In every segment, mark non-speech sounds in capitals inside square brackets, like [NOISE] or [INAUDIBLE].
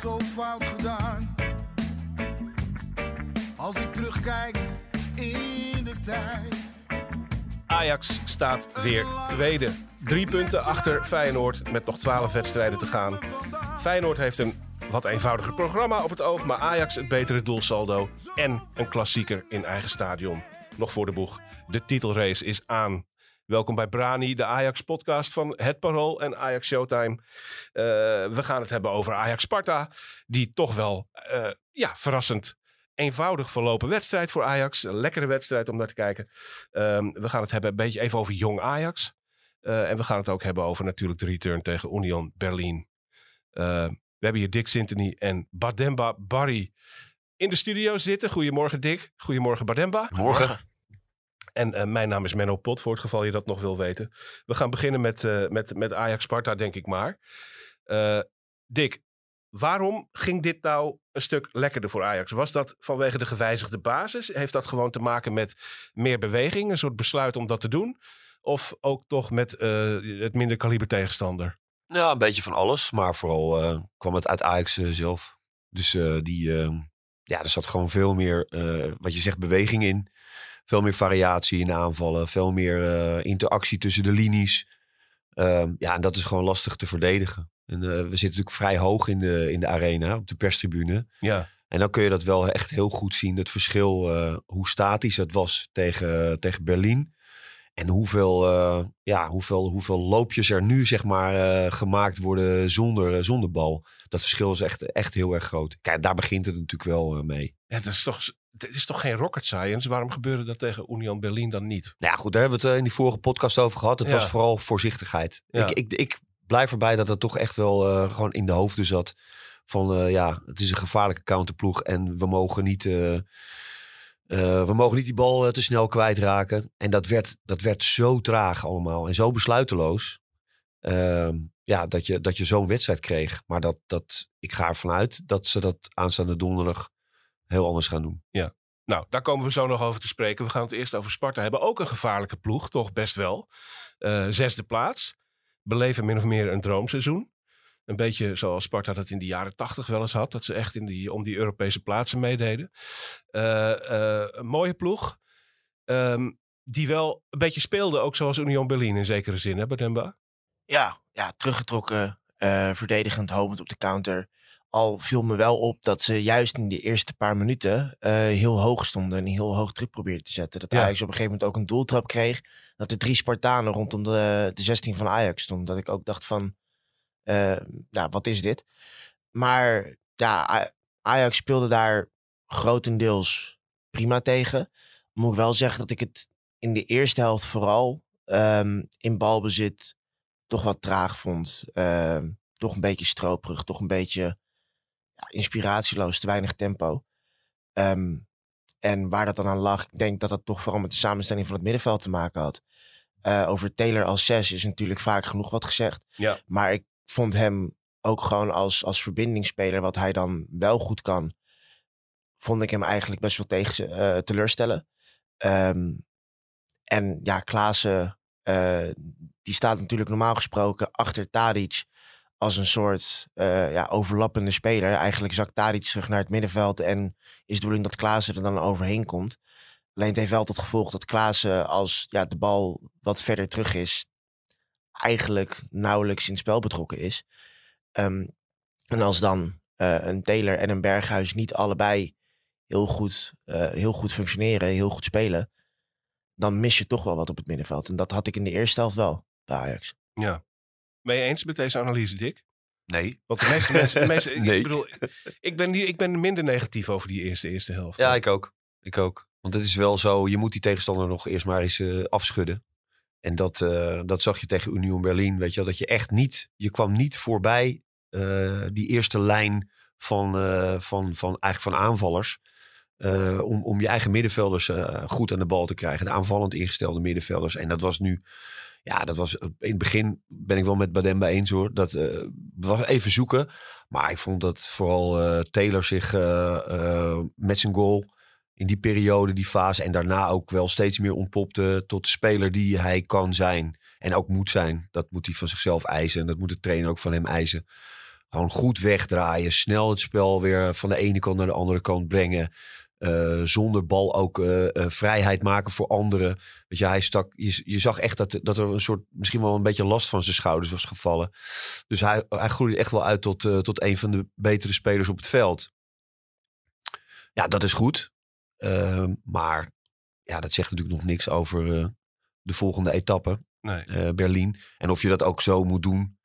zo fout gedaan. Als ik terugkijk in de tijd. Ajax staat weer tweede. Drie punten achter Feyenoord met nog twaalf wedstrijden te gaan. Feyenoord heeft een wat eenvoudiger programma op het oog, maar Ajax het betere doelsaldo en een klassieker in eigen stadion. Nog voor de boeg. De titelrace is aan. Welkom bij Brani, de Ajax-podcast van Het Parool en Ajax Showtime. Eh, we gaan het hebben over Ajax-Sparta, die toch wel eh, ja, verrassend eenvoudig verlopen wedstrijd voor Ajax. Een lekkere wedstrijd om naar te kijken. Ehm, we gaan het hebben een beetje even over jong Ajax. Eh, en we gaan het ook hebben over natuurlijk de return tegen Union Berlin. We hebben hier Dick Sintony en Bademba Barry in de studio zitten. Goedemorgen Dick. Goedemorgen Bademba. Morgen. En eh, mijn naam is Menno Pot, voor het geval je dat nog wil weten. We gaan beginnen met, eh, met, met Ajax Sparta, denk ik maar. Eh, Dick, waarom ging dit nou een stuk lekkerder voor Ajax? Was dat vanwege de gewijzigde basis? Heeft dat gewoon te maken met meer beweging, een soort besluit om dat te doen? Of ook toch met het minder kaliber tegenstander? Ja, een beetje van alles. Maar vooral kwam het uit Ajax zelf. Dus die, ja, er zat gewoon veel meer, wat je zegt, beweging in. Veel meer variatie in de aanvallen. Veel meer eh, interactie tussen de linies. Ehm, ja, en dat is gewoon lastig te verdedigen. En eh, we zitten natuurlijk vrij hoog in de, in de arena, op de perstribune. Ja, En dan kun je dat wel echt heel goed zien. Het verschil, eh, hoe statisch het was tegen, tegen Berlin. En hoeveel, ja, hoeveel, hoeveel loopjes er nu zeg maar, gemaakt worden zonder, zonder bal. Dat verschil is echt, echt heel erg groot. Kijk, daar begint het natuurlijk wel mee. het is, toch, het is toch geen rocket science? Waarom gebeurde dat tegen Union Berlin dan niet? Nou ja, goed, daar hebben we het eh, in die vorige podcast over gehad. Het Ja. was vooral voorzichtigheid. Ja. Ik, ik, ik blijf erbij dat het toch echt wel eh, gewoon in de hoofden zat. Van eh, ja, het is een gevaarlijke counterploeg en we mogen niet, we mogen niet die bal te snel kwijtraken. En dat werd, dat werd zo traag allemaal en zo besluiteloos. Ehm, ja, dat je, dat je zo'n wedstrijd kreeg. Maar dat, dat, ik ga ervan uit dat ze dat aanstaande donderdag heel anders gaan doen. Nou, daar komen we zo nog over te spreken. We gaan het eerst over Sparta hebben. Ook een gevaarlijke ploeg, toch best wel. Eh, zesde plaats. Beleven min of meer een droomseizoen. Een beetje zoals Sparta dat in de jaren tachtig wel eens had. Dat ze echt in die, om die Europese plaatsen meededen. Eh, eh, een mooie ploeg. Ehm, die wel een beetje speelde, ook zoals Union Berlin in zekere zin, hè, Bademba? Ja, ja teruggetrokken, eh, verdedigend, homend op de counter. Al viel me wel op dat ze juist in de eerste paar minuten eh, heel hoog stonden en heel hoog druk probeerden te zetten. Dat Ja. Ajax op een gegeven moment ook een doeltrap kreeg. Dat er drie Spartanen rondom de, de 16 van Ajax stonden. Dat ik ook dacht van, eh, nou, wat is dit? Maar ja, Ajax speelde daar grotendeels prima tegen. Moet ik wel zeggen dat ik het in de eerste helft vooral ehm, in balbezit toch wat traag vond. Ehm, toch een beetje stroperig, toch een beetje ja, inspiratieloos, te weinig tempo. Ehm, en waar dat dan aan lag, ik denk dat dat toch vooral met de samenstelling van het middenveld te maken had. Eh, over Taylor als zes is natuurlijk vaak genoeg wat gezegd. Ja. Maar ik vond hem ook gewoon als, als verbindingsspeler, wat hij dan wel goed kan, vond ik hem eigenlijk best wel tegen, eh, teleurstellen. Ehm, en ja, Klaassen, eh, die staat natuurlijk normaal gesproken achter Tadic als een soort eh, ja, overlappende speler. Eigenlijk zakt Tadic terug naar het middenveld en is de bedoeling dat Klaassen er dan overheen komt. Alleen het heeft wel tot gevolg dat Klaassen als ja, de bal wat verder terug is, eigenlijk nauwelijks in het spel betrokken is. Ehm, en als dan eh, een Taylor en een Berghuis niet allebei heel goed, eh, heel goed functioneren, heel goed spelen, dan mis je toch wel wat op het middenveld. En dat had ik in de eerste helft wel bij Ajax. Ja. Ben je eens met deze analyse, Dick? Nee. Want de meeste mensen... De meeste, [LAUGHS] Nee. Ik bedoel, ik ben, niet- ik ben minder negatief over die eerste, eerste helft. Ja, ik ook. Ik ook. Want het is wel zo, je moet die tegenstander nog eerst maar eens eh, afschudden. En dat, eh, dat zag je tegen Union Berlin, weet je wel. Dat je echt niet, je kwam niet voorbij eh, die eerste lijn van, van, van, eigenlijk van aanvallers. om, om je eigen middenvelders goed aan de bal te krijgen. De aanvallend ingestelde middenvelders. En dat was nu, ja, dat was in het begin ben ik wel met Bademba eens hoor. Dat eh, was even zoeken. Maar ik vond dat vooral eh, Taylor zich eh, eh, met zijn goal in die periode, die fase en daarna ook wel steeds meer ontpopte tot de speler die hij kan zijn. En ook moet zijn. Dat moet hij van zichzelf eisen. En dat moet de trainer ook van hem eisen. Gewoon goed wegdraaien. Snel het spel weer van de ene kant naar de andere kant brengen. Eh, zonder bal ook eh, eh, vrijheid maken voor anderen. Weet je, hij stak, je, je zag echt dat, dat er een soort, misschien wel een beetje last van zijn schouders was gevallen. Dus hij, hij groeide echt wel uit tot, tot een van de betere spelers op het veld. Ja, dat is goed. Maar ja, dat zegt natuurlijk nog niks over de volgende etappe, Nee. Berlin. En of je dat ook zo moet doen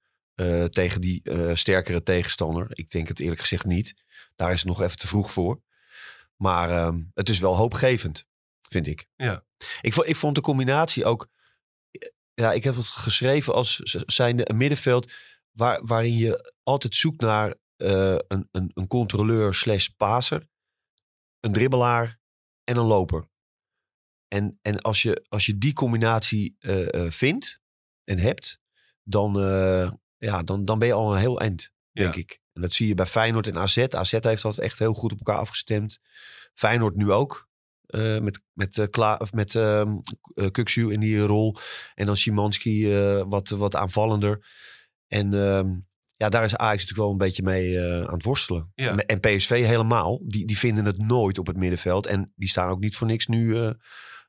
tegen die sterkere tegenstander. Ik denk het eerlijk gezegd niet. Daar is het nog even te vroeg voor. Maar ehm, het is wel hoopgevend, vind ik. Ja. Ik, vo- ik vond de combinatie ook... Ja, ik heb het geschreven als zijnde een middenveld... Waar, waarin je altijd zoekt naar eh, een, een, een controleur slash paser. Een dribbelaar en een loper. En, en als, je, als je die combinatie eh, eh, vindt en hebt... Dan, eh, ja, dan, dan ben je al een heel eind, denk Ja. ik. En dat zie je bij Feyenoord en AZ. AZ heeft dat echt heel goed op elkaar afgestemd. Feyenoord nu ook. eh, met met, Kla of met Kukçu in die rol. En dan Szymanski eh, wat, wat aanvallender. En ehm, ja, daar is Ajax natuurlijk wel een beetje mee aan het worstelen. Ja. En PSV helemaal. Die, die vinden het nooit op het middenveld. En die staan ook niet voor niks nu.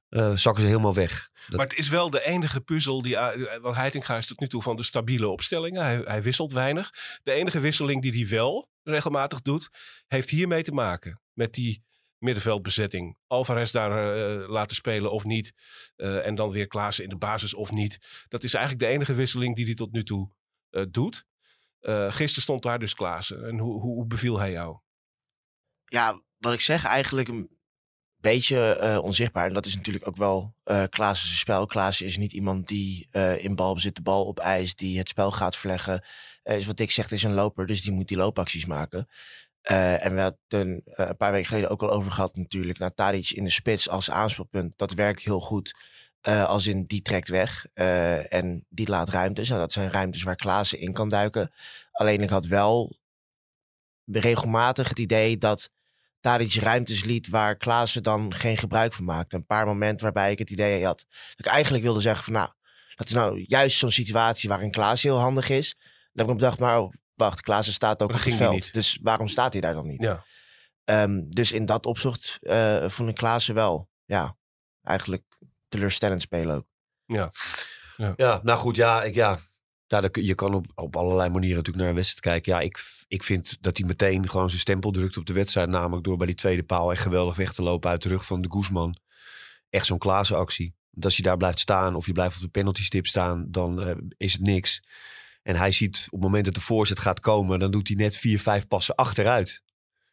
Eh, eh, zakken ze helemaal weg. Dat- Maar het is wel de enige puzzel die. eh, Want Heitinga is tot nu toe van de stabiele opstellingen. Hij, hij wisselt weinig. De enige wisseling die hij wel regelmatig doet, heeft hiermee te maken. Met die middenveldbezetting. Alvarez daar eh, laten spelen of niet. eh, en dan weer Klaassen in de basis of niet. Dat is eigenlijk de enige wisseling die hij tot nu toe eh, doet. Eh gisteren stond daar dus Klaassen. En hoe, hoe, hoe beviel hij jou? ja, wat ik zeg, eigenlijk een beetje eh, onzichtbaar. En dat is natuurlijk ook wel eh Klaas' spel. Klaas is niet iemand die eh, in balbezit de bal op ijs, die het spel gaat verleggen. Is wat ik zeg, is een loper, dus die moet die loopacties maken. En we hadden een, paar weken geleden ook al over gehad natuurlijk. Naar Tadic in de spits als aanspeelpunt. Dat werkt heel goed. Als in die trekt weg en die laat ruimtes. En dat zijn ruimtes waar Klaassen in kan duiken. Alleen ik had wel regelmatig het idee dat Tadic ruimtes liet waar Klaassen dan geen gebruik van maakte. Een paar momenten waarbij ik het idee had dat ik eigenlijk wilde zeggen van nou, dat is nou juist zo'n situatie waarin Klaassen heel handig is. Dan heb ik bedacht, maar oh, wacht, Klaassen staat ook op het veld. niet. Dus waarom staat hij daar dan niet? Ja. Ehm, dus in dat opzicht eh vond ik Klaassen wel, ja, eigenlijk teleurstellend spelen ook. Ja. Ja, nou goed, ja, ik, ja. Je kan op, op allerlei manieren natuurlijk naar een wedstrijd kijken. Ja, ik, ik vind dat hij meteen gewoon zijn stempel drukt op de wedstrijd. Namelijk door bij die tweede paal echt geweldig weg te lopen uit de rug van de Guzman. Echt zo'n Klaassen actie. Want als je daar blijft staan of je blijft op de penalty stip staan, dan eh, is het niks. En hij ziet op het moment dat de voorzet gaat komen, dan doet hij net vier, vijf passen achteruit.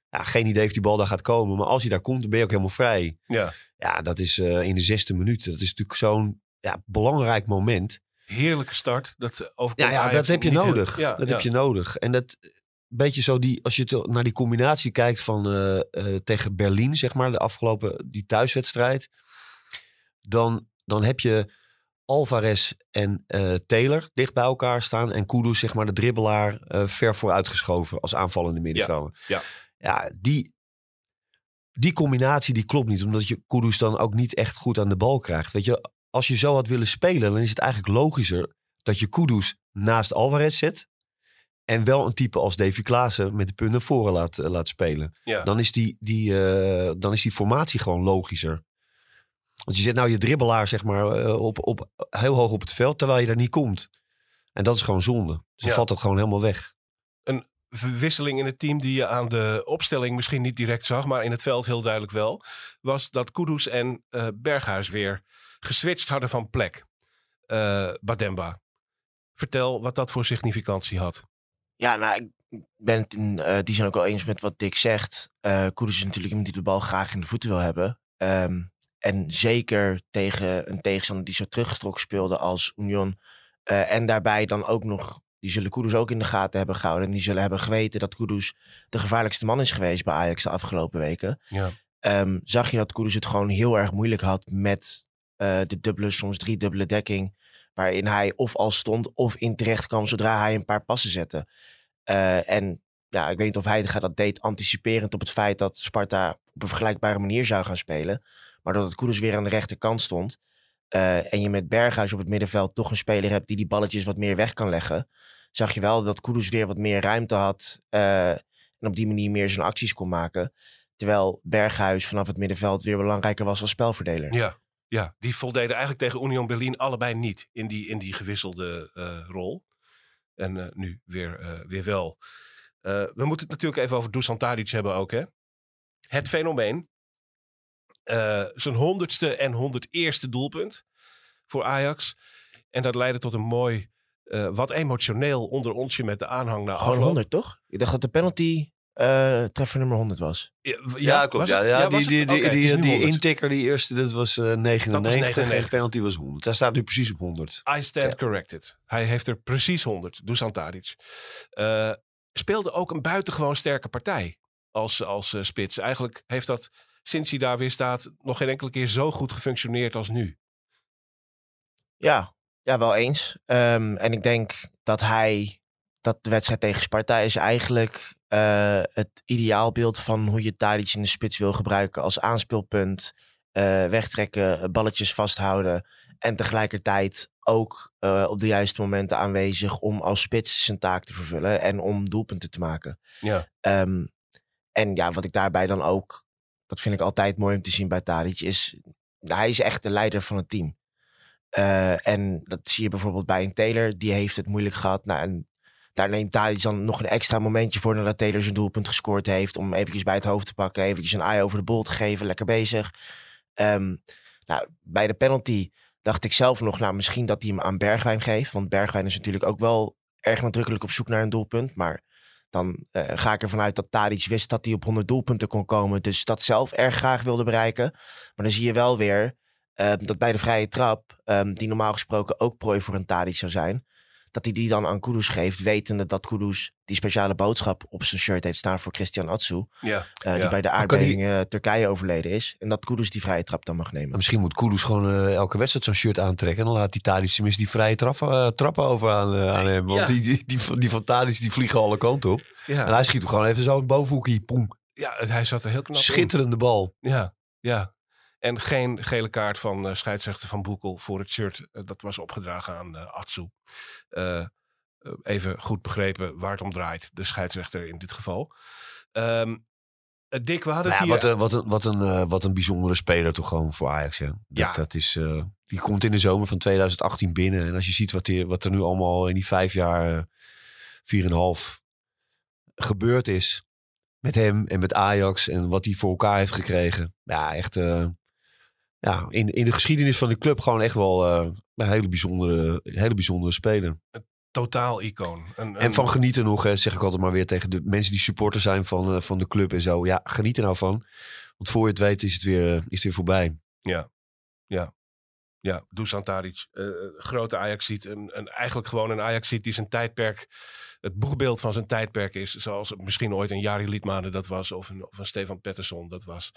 Ja, geen idee of die bal daar gaat komen. Maar als hij daar komt, dan ben je ook helemaal vrij. ja. Ja, dat is eh, in de zesde minuut. Dat is natuurlijk zo'n ja, belangrijk moment. Heerlijke start. Dat Ja, overkomt ja dat heb je nodig. Ja, dat ja. heb je nodig. En dat beetje zo die, als je te- naar die combinatie kijkt van eh, eh, tegen Berlin, zeg maar, de afgelopen die thuiswedstrijd, dan, dan heb je Alvarez en eh, Taylor dicht bij elkaar staan en Kudus, zeg maar, de dribbelaar ver vooruitgeschoven als aanvallende middenvelder. ja. ja die, die combinatie die klopt niet, omdat je Kudus dan ook niet echt goed aan de bal krijgt. Weet je, als je zo had willen spelen, dan is het eigenlijk logischer dat je Kudus naast Alvarez zet. En wel een type als Davy Klaassen met de punt naar voren laat, eh, laat spelen. Ja. Dan, is die, die, eh, dan is die formatie gewoon logischer. Want je zet nou je dribbelaar zeg maar, eh, op, op, heel hoog op het veld, terwijl je daar niet komt. En dat is gewoon zonde. Dus dan Ja. valt dat gewoon helemaal weg. verwisseling in het team die je aan de opstelling misschien niet direct zag, maar in het veld heel duidelijk wel, was dat Kudus en eh, Berghuis weer geswitcht hadden van plek. Eh, Bademba. Vertel wat dat voor significantie had. Ja, nou, ik ben het in eh, die zijn ook wel eens met wat Dick zegt. Kudus is natuurlijk iemand die de bal graag in de voeten wil hebben. Ehm, en zeker tegen een tegenstander die zo teruggetrokken speelde als Union. En daarbij dan ook nog, die zullen Kudus ook in de gaten hebben gehouden. En die zullen hebben geweten dat Kudus de gevaarlijkste man is geweest bij Ajax de afgelopen weken. Ja. Ehm, zag je dat Kudus het gewoon heel erg moeilijk had met eh, de dubbele, soms drie dubbele dekking. Waarin hij of al stond of in terecht kwam zodra hij een paar passen zette. Eh, en ja, ik weet niet of hij dat deed anticiperend op het feit dat Sparta op een vergelijkbare manier zou gaan spelen. Maar dat het Kudus weer aan de rechterkant stond. eh, en je met Berghuis op het middenveld toch een speler hebt die die balletjes wat meer weg kan leggen. Zag je wel dat Kudus weer wat meer ruimte had. en op die manier meer zijn acties kon maken. Terwijl Berghuis vanaf het middenveld weer belangrijker was als spelverdeler. Ja, ja, die voldeden eigenlijk tegen Union Berlin allebei niet in die, in die gewisselde eh, rol. En eh, nu weer, eh, weer wel. We moeten het natuurlijk even over Dusan Tadic hebben ook, hè? Het fenomeen. Zijn honderdste en honderd doelpunt voor Ajax. En dat leidde tot een mooi, wat emotioneel onder onsje met de aanhang naar Gewoon afloop. 100, toch? Ik dacht dat de penalty eh treffer nummer 100 was. Ja, klopt. Ja, die, die, die, die, die 100. intikker, die eerste, dat was eh 99. 99. En de penalty was 100. Daar staat nu precies op 100. I stand Ja. corrected. Hij heeft er precies 100, Dusan Tadic. Eh, speelde ook een buitengewoon sterke partij als, als spits. Eigenlijk heeft dat, sinds hij daar weer staat, nog geen enkele keer zo goed gefunctioneerd als nu. Ja, ja wel eens. Ehm, en ik denk dat hij, dat de wedstrijd tegen Sparta is eigenlijk eh, het ideaalbeeld van hoe je Tadic in de spits wil gebruiken als aanspeelpunt. eh, wegtrekken, balletjes vasthouden en tegelijkertijd ook eh, op de juiste momenten aanwezig om als spits zijn taak te vervullen en om doelpunten te maken. Ja, Ehm, en ja, wat ik daarbij dan ook, dat vind ik altijd mooi om te zien bij Tadic, is hij is echt de leider van het team. Eh, en dat zie je bijvoorbeeld bij een Taylor, die heeft het moeilijk gehad. Nou, en daar neemt Tadic dan nog een extra momentje voor nadat Taylor zijn doelpunt gescoord heeft. Om eventjes bij het hoofd te pakken, eventjes een eye over de bol te geven, lekker bezig. Ehm, nou, bij de penalty dacht ik zelf nog, nou misschien dat hij hem aan Bergwijn geeft. Want Bergwijn is natuurlijk ook wel erg nadrukkelijk op zoek naar een doelpunt. Maar dan eh, ga ik ervan uit dat Tadic wist dat hij op 100 doelpunten kon komen. Dus dat zelf erg graag wilde bereiken. Maar dan zie je wel weer eh, dat bij de vrije trap, ehm, die normaal gesproken ook prooi voor een Tadic zou zijn, dat hij die dan aan Kudus geeft, wetende dat Kudus die speciale boodschap op zijn shirt heeft staan voor Christian Atsu, ja, eh, ja. die bij de aardbeving eh, Turkije overleden is. En dat Kudus die vrije trap dan mag Maar nemen. misschien moet Kudus gewoon eh, elke wedstrijd zo'n shirt aantrekken. En dan laat die Tadic tenminste die vrije trappen, eh, trappen over aan, aan hem. Want Ja. die, die, die, van- die van Tadic die vliegen alle kanten op. En hij schiet hem gewoon even zo een bovenhoekje. Poem. ja, hij zat er heel knap in. Schitterende bal. Ja, ja. En geen gele kaart van eh, scheidsrechter Van Boekel voor het shirt. eh, dat was opgedragen aan eh Atsu. Even goed begrepen waar het om draait. De scheidsrechter in dit geval. Eh, Dick, we hadden Nou het ja, hier... wat, een, wat, een, wat, een, wat een bijzondere speler toch gewoon voor Ajax. Ja. Dat, Ja. dat is, die komt in de zomer van 2018 binnen. En als je ziet wat, die, wat er nu allemaal in die vijf jaar, vier en een half gebeurd is. Met hem en met Ajax en wat hij voor elkaar heeft gekregen. Ja, echt ja, in, in de geschiedenis van de club gewoon echt wel eh, een hele bijzondere, hele bijzondere speler. Totaal icoon. Een, En een- van genieten nog, hè, zeg ik altijd maar weer tegen de mensen die supporter zijn van, eh, van de club en zo. Ja, geniet er nou van. Want voor je het weet is het weer, is het weer voorbij. Ja, ja. Ja, Dusan Tadic, eh, grote Ajaxiet. Een, een, eigenlijk gewoon een Ajaxiet die zijn tijdperk, het boegbeeld van zijn tijdperk is. Zoals misschien ooit een Jari Liedmanen dat was. Of een, Stefan Pettersson dat was.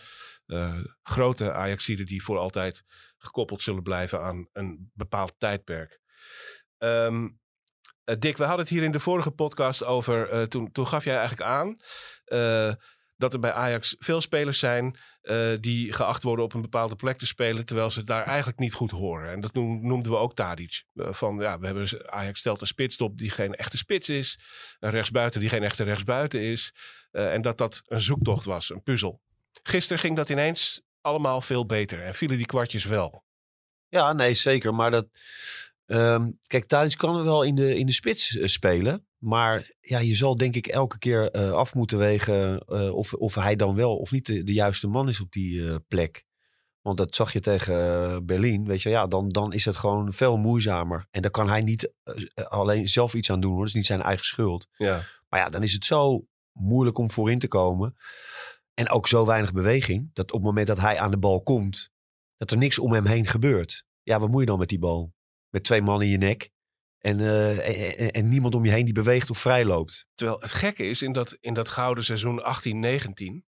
Eh, grote Ajaxieden die voor altijd gekoppeld zullen blijven aan een bepaald tijdperk. Ehm, eh, Dick, we hadden het hier in de vorige podcast over. eh, toen, toen gaf jij eigenlijk aan dat er bij Ajax veel spelers zijn eh, die geacht worden op een bepaalde plek te spelen, terwijl ze daar eigenlijk niet goed horen. En dat noem- noemden we ook Tadic. Eh, van ja, we hebben Ajax stelt een spits op die geen echte spits is, een rechtsbuiten die geen echte rechtsbuiten is, eh, en dat dat een zoektocht was, een puzzel. Gisteren ging dat ineens allemaal veel beter en vielen die kwartjes wel. Ja, nee, zeker. Maar dat. ehm, kijk, Tadic kan wel in de, in de spits spelen. Maar ja, je zal denk ik elke keer eh, af moeten wegen eh, of, of hij dan wel of niet de, de juiste man is op die eh, plek. Want dat zag je tegen Berlin. Weet je, ja, dan, dan is het gewoon veel moeizamer. En daar kan hij niet alleen zelf iets aan doen hoor. Dat is niet zijn eigen schuld. Ja. Maar ja, dan is het zo moeilijk om voorin te komen. En ook zo weinig beweging. Dat op het moment dat hij aan de bal komt, dat er niks om hem heen gebeurt. Ja, wat moet je dan met die bal? Met twee man in je nek. En, eh, en, en niemand om je heen die beweegt of vrij loopt. Terwijl het gekke is, in dat, in dat gouden seizoen 18-19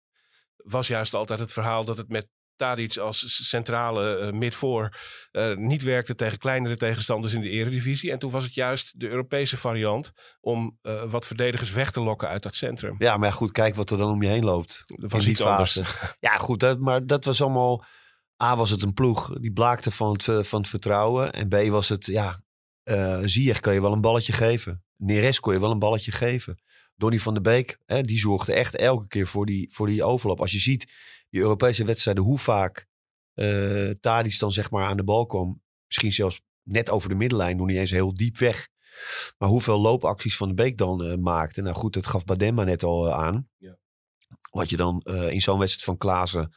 was juist altijd het verhaal dat het met Tadic als centrale uh, midvoor uh, niet werkte tegen kleinere tegenstanders in de eredivisie. En toen was het juist de Europese variant om uh, wat verdedigers weg te lokken uit dat centrum. Ja, maar goed, kijk wat er dan om je heen loopt. Dat was iets anders. Ja, goed, dat, maar dat was allemaal... A was het een ploeg die blaakte van het, van het vertrouwen. En B was het, ja, uh, Ziyech kan je wel een balletje geven. Neres kon je wel een balletje geven. Donny van der Beek, hè, die zorgde echt elke keer voor die, voor die overlap. Als je ziet, die Europese wedstrijden, hoe vaak uh, Tadic dan zeg maar aan de bal kwam. Misschien zelfs net over de middenlijn, nog niet eens heel diep weg. Maar hoeveel loopacties van de Beek dan uh, maakte. Nou goed, dat gaf Bademma net al aan. Ja. Wat je dan in zo'n wedstrijd van Klaassen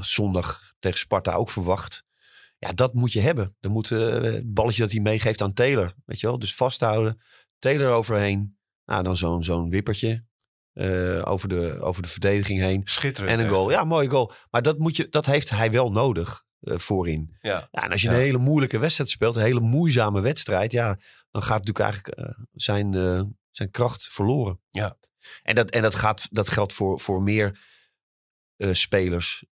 zondag tegen Sparta ook verwacht. Ja, dat moet je hebben. Dan moet uh, het balletje dat hij meegeeft aan Taylor. Weet je wel? Dus vasthouden. Taylor overheen. Nou, dan zo'n zo'n wippertje. Uh, over, de, over de verdediging heen. Schitterend. En een goal. Ja, mooie goal. Maar dat, moet je, dat heeft hij wel nodig uh, voorin. Ja. ja. En als je Ja. een hele moeilijke wedstrijd speelt, een hele moeizame wedstrijd, ja, dan gaat natuurlijk eigenlijk zijn, zijn kracht verloren. Ja. En dat, en dat, gaat, dat geldt voor, voor meer spelers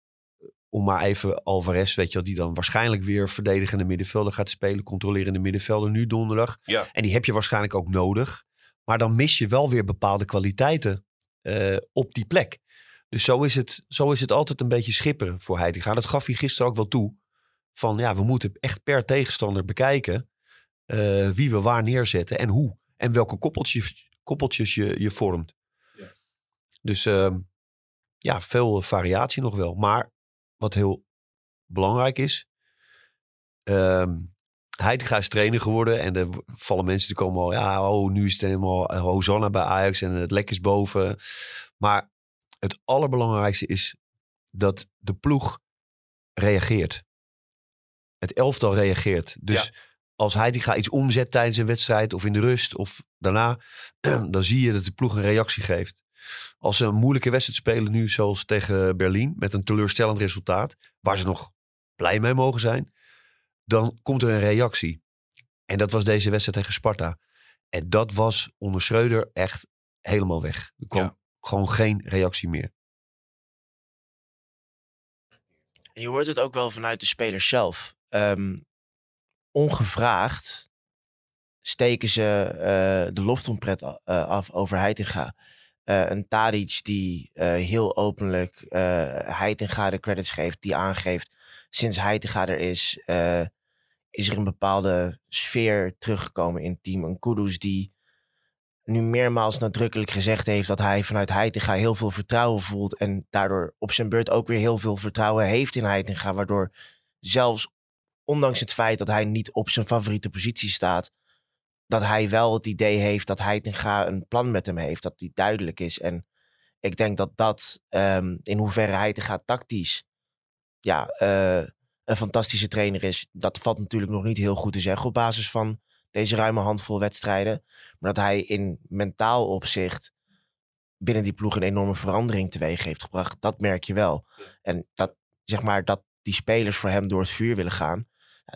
om maar even Alvarez, weet je wel, die dan waarschijnlijk weer verdedigende middenvelder gaat spelen, controlerende middenvelder nu donderdag. Ja. En die heb je waarschijnlijk ook nodig. Maar dan mis je wel weer bepaalde kwaliteiten uh, op die plek. Dus zo is, het, zo is het altijd een beetje schipperen voor Heitinga. Dat gaf hij gisteren ook wel toe. Van ja, we moeten echt per tegenstander bekijken uh, wie we waar neerzetten en hoe. En welke koppeltjes, koppeltjes je, je vormt. Ja. Dus uh, ja, veel variatie nog wel. Maar wat heel belangrijk is. Um, Heitinga is trainer geworden. En er vallen mensen die komen al. Ja, oh, nu is het helemaal Hosanna bij Ajax. En het lek is boven. Maar het allerbelangrijkste is dat de ploeg reageert. Het elftal reageert. Dus ja. als Heitinga iets omzet tijdens een wedstrijd. Of in de rust. Of daarna. [CLEARS THROAT] Dan zie je dat de ploeg een reactie geeft. Als ze een moeilijke wedstrijd spelen nu, zoals tegen Berlin, met een teleurstellend resultaat, waar ze nog blij mee mogen zijn, dan komt er een reactie. En dat was deze wedstrijd tegen Sparta. En dat was onder Schreuder echt helemaal weg. Er kwam ja. gewoon geen reactie meer. En je hoort het ook wel vanuit de spelers zelf. Um, ongevraagd steken ze uh, de loftompret uh, af over Heitinga. Uh, een Tadic die uh, heel openlijk uh, Heitinga de credits geeft, die aangeeft sinds Heitinga er is, is er een bepaalde sfeer teruggekomen in het team. Een Kudus die nu meermaals nadrukkelijk gezegd heeft dat hij vanuit Heitinga heel veel vertrouwen voelt en daardoor op zijn beurt ook weer heel veel vertrouwen heeft in Heitinga, waardoor zelfs ondanks het feit dat hij niet op zijn favoriete positie staat, dat hij wel het idee heeft dat Heitinga een plan met hem heeft. Dat die duidelijk is. En ik denk dat dat um, in hoeverre Heitinga tactisch ja, uh, een fantastische trainer is. Dat valt natuurlijk nog niet heel goed te zeggen op basis van deze ruime handvol wedstrijden. Maar dat hij in mentaal opzicht binnen die ploeg een enorme verandering teweeg heeft gebracht. Dat merk je wel. En dat, zeg maar, dat die spelers voor hem door het vuur willen gaan.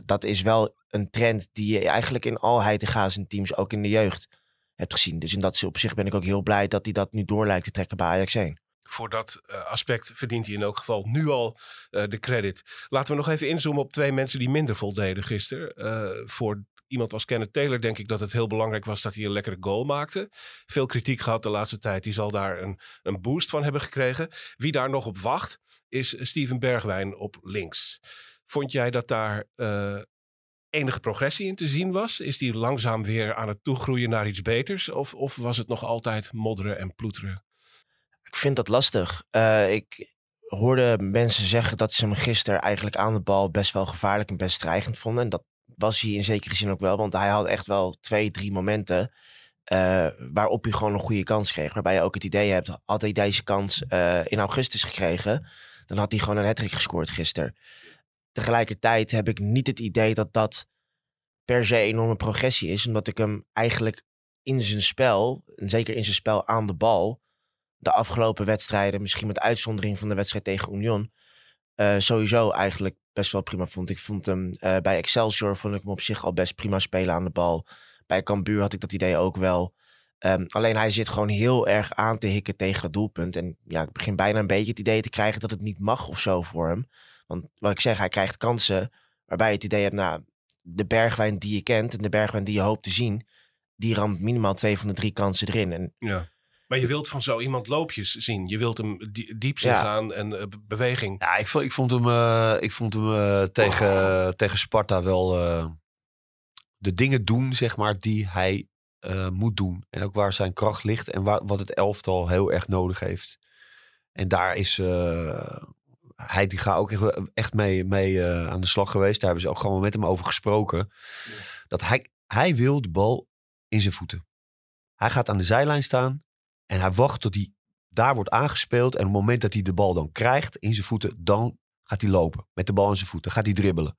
Dat is wel een trend die je eigenlijk in al en teams, ook in de jeugd, hebt gezien. Dus in dat opzicht ben ik ook heel blij dat hij dat nu door lijkt te trekken bij Ajax 1. Voor dat uh, aspect verdient hij in elk geval nu al uh, de credit. Laten we nog even inzoomen op twee mensen die minder voldeden gisteren. Uh, voor iemand als Kenneth Taylor denk ik dat het heel belangrijk was dat hij een lekkere goal maakte. Veel kritiek gehad de laatste tijd. Die zal daar een, een boost van hebben gekregen. Wie daar nog op wacht is Steven Bergwijn op links. Vond jij dat daar uh, enige progressie in te zien was? Is die langzaam weer aan het toegroeien naar iets beters? Of, of was het nog altijd modderen en ploeteren? Ik vind dat lastig. Uh, ik hoorde mensen zeggen dat ze hem gisteren eigenlijk aan de bal best wel gevaarlijk en best dreigend vonden. En dat was hij in zekere zin ook wel. Want hij had echt wel twee, drie momenten uh, waarop hij gewoon een goede kans kreeg. Waarbij je ook het idee hebt, had hij deze kans in augustus gekregen dan had hij gewoon een hattrick gescoord gisteren. Tegelijkertijd heb ik niet het idee dat dat per se enorme progressie is. Omdat ik hem eigenlijk in zijn spel, en zeker in zijn spel aan de bal, de afgelopen wedstrijden, misschien met uitzondering van de wedstrijd tegen Union, eh, sowieso eigenlijk best wel prima vond. Ik vond hem eh, bij Excelsior vond ik hem op zich al best prima spelen aan de bal. Bij Cambuur had ik dat idee ook wel. Ehm, alleen hij zit gewoon heel erg aan te hikken tegen het doelpunt. En ja, ik begin bijna een beetje het idee te krijgen dat het niet mag of zo voor hem. Want wat ik zeg, hij krijgt kansen waarbij je het idee hebt, nou, de bergwijn die je kent en de bergwijn die je hoopt te zien, die ramt minimaal twee van de drie kansen erin. En Ja. Maar je wilt van zo iemand loopjes zien. Je wilt hem die- diep zien Ja. gaan en eh, be- beweging. Ja, ik vond, ik vond hem, eh, ik vond hem eh, tegen, tegen Sparta wel eh, de dingen doen, zeg maar, die hij eh, moet doen. En ook waar zijn kracht ligt en waar, wat het elftal heel erg nodig heeft. En daar is eh, hij die gaat ook echt- mee, mee eh, aan de slag geweest. Daar hebben ze ook gewoon met hem over gesproken. Dat hij, hij wil de bal in zijn voeten. Hij gaat aan de zijlijn staan en hij wacht tot hij daar wordt aangespeeld. En op het moment dat hij de bal dan krijgt in zijn voeten, dan gaat hij lopen. Met de bal in zijn voeten. Gaat hij dribbelen.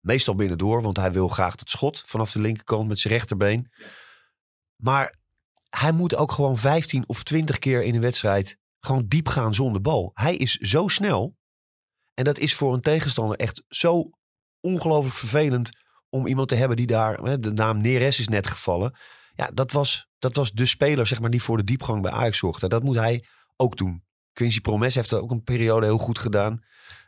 Meestal binnendoor, want hij wil graag het schot vanaf de linkerkant met zijn rechterbeen. Maar hij moet ook gewoon 15 of 20 keer in een wedstrijd gewoon diep gaan zonder bal. Hij is zo snel. En dat is voor een tegenstander echt zo ongelooflijk vervelend om iemand te hebben die daar... De naam Neres is net gevallen. Ja, dat was, dat was de speler zeg maar, die voor de diepgang bij Ajax zorgde. Dat moet hij ook doen. Quincy Promes heeft dat ook een periode heel goed gedaan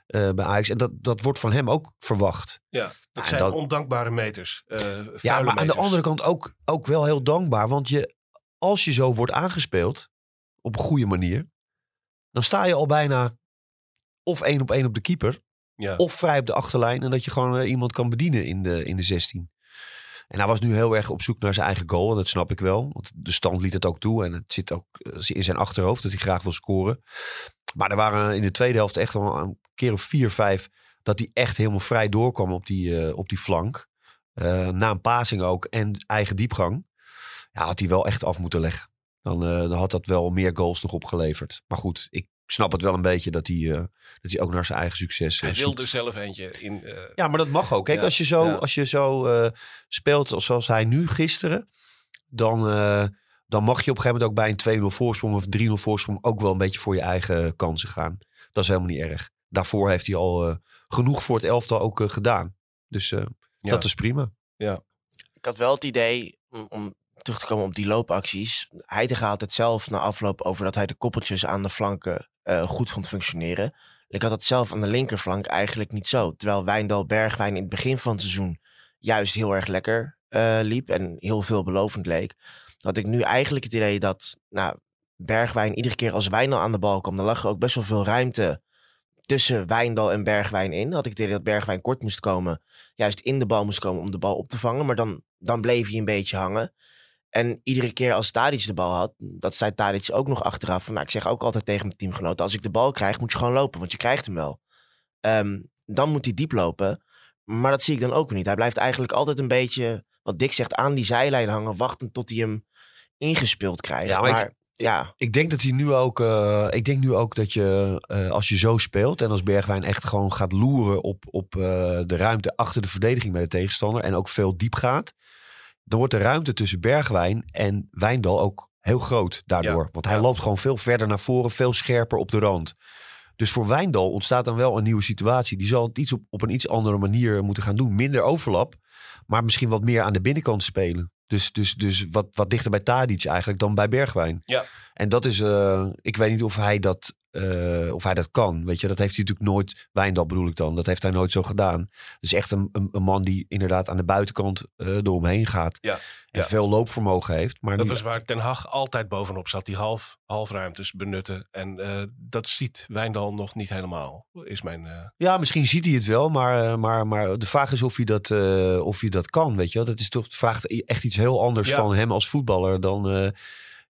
eh, bij Ajax. En dat, dat wordt van hem ook verwacht. Ja, dat zijn dat- ondankbare meters. eh, Ja, maar aan de andere kant ook, ook wel heel dankbaar. Want je, als je zo wordt aangespeeld, op een goede manier, dan sta je al bijna of één op één op de keeper, Ja. of vrij op de achterlijn. En dat je gewoon eh, iemand kan bedienen in de, in de 16. En hij was nu heel erg op zoek naar zijn eigen goal. En dat snap ik wel. Want de stand liet het ook toe. En het zit ook eh, in zijn achterhoofd dat hij graag wil scoren. Maar er waren in de tweede helft echt wel een keer of vier, vijf... dat hij echt helemaal vrij doorkwam op die, eh, op die flank. Na een passing ook en eigen diepgang. Ja, had hij wel echt af moeten leggen. Dan, eh, dan had dat wel meer goals nog opgeleverd. Maar goed, ik snap het wel een beetje dat hij, eh, dat hij ook naar zijn eigen succes eh, Hij zoekt. wilde er zelf eentje in. eh, Ja, maar dat mag ook. Kijk, Ja, als je zo, ja. als je zo eh, speelt als- zoals hij nu gisteren, dan, eh, dan mag je op een gegeven moment ook bij een 2-0 voorsprong of 3-0 voorsprong ook wel een beetje voor je eigen kansen gaan. Dat is helemaal niet erg. Daarvoor heeft hij al eh, genoeg voor het elftal ook eh, gedaan. Dus eh, Ja. dat is prima. Ik had wel het idee, om, om terug te komen op die loopacties. Heidegger had het zelf na afloop over dat hij de koppeltjes aan de flanken eh, goed vond functioneren. Ik had dat zelf aan de linkerflank eigenlijk niet zo. Terwijl Wijndal Bergwijn in het begin van het seizoen juist heel erg lekker eh, liep en heel veelbelovend leek. Had ik nu eigenlijk het idee dat nou, Bergwijn iedere keer als Wijndal aan de bal kwam, dan lag er ook best wel veel ruimte tussen Wijndal en Bergwijn in. Had ik het idee dat Bergwijn kort moest komen juist in de bal moest komen om de bal op te vangen. Maar dan, dan bleef hij een beetje hangen. En iedere keer als Tadic de bal had, dat zei Tadic ook nog achteraf. Van, nou, ik zeg ook altijd tegen mijn teamgenoten, als ik de bal krijg, moet je gewoon lopen, want je krijgt hem wel. Ehm, dan moet hij diep lopen. Maar dat zie ik dan ook niet. Hij blijft eigenlijk altijd een beetje, wat Dick zegt, aan die zijlijn hangen, wachten tot hij hem ingespeeld krijgt. Ja, maar maar ik- ja, Ik denk dat hij nu ook. eh, ik denk nu ook dat je eh, als je zo speelt en als Bergwijn echt gewoon gaat loeren op, op eh, de ruimte achter de verdediging bij de tegenstander en ook veel diep gaat, dan wordt de ruimte tussen Bergwijn en Wijndal ook heel groot daardoor. Ja, Want hij ja. loopt gewoon veel verder naar voren, veel scherper op de rand. Dus voor Wijndal ontstaat dan wel een nieuwe situatie. Die zal het iets op, op een iets andere manier moeten gaan doen. Minder overlap, maar misschien wat meer aan de binnenkant spelen. Dus, dus, dus wat, wat dichter bij Tadic eigenlijk dan bij Bergwijn. Ja. En dat is, eh, ik weet niet of hij dat, eh, of hij dat kan. Weet je, dat heeft hij natuurlijk nooit, Wijndal bedoel ik dan, dat heeft hij nooit zo gedaan. Het is echt een, een, een man die inderdaad aan de buitenkant eh eromheen gaat. Ja, En ja. veel loopvermogen heeft. Maar Dat niet- was waar Ten Hag altijd bovenop zat. Die half, halfruimtes benutten. En eh, dat ziet Wijndal nog niet helemaal. Is mijn... eh, Ja, misschien ziet hij het wel, maar, eh, maar, maar de vraag is of hij dat, eh, of hij dat kan. Weet je wel? Dat is toch, vraagt echt iets heel anders Ja. van hem als voetballer dan.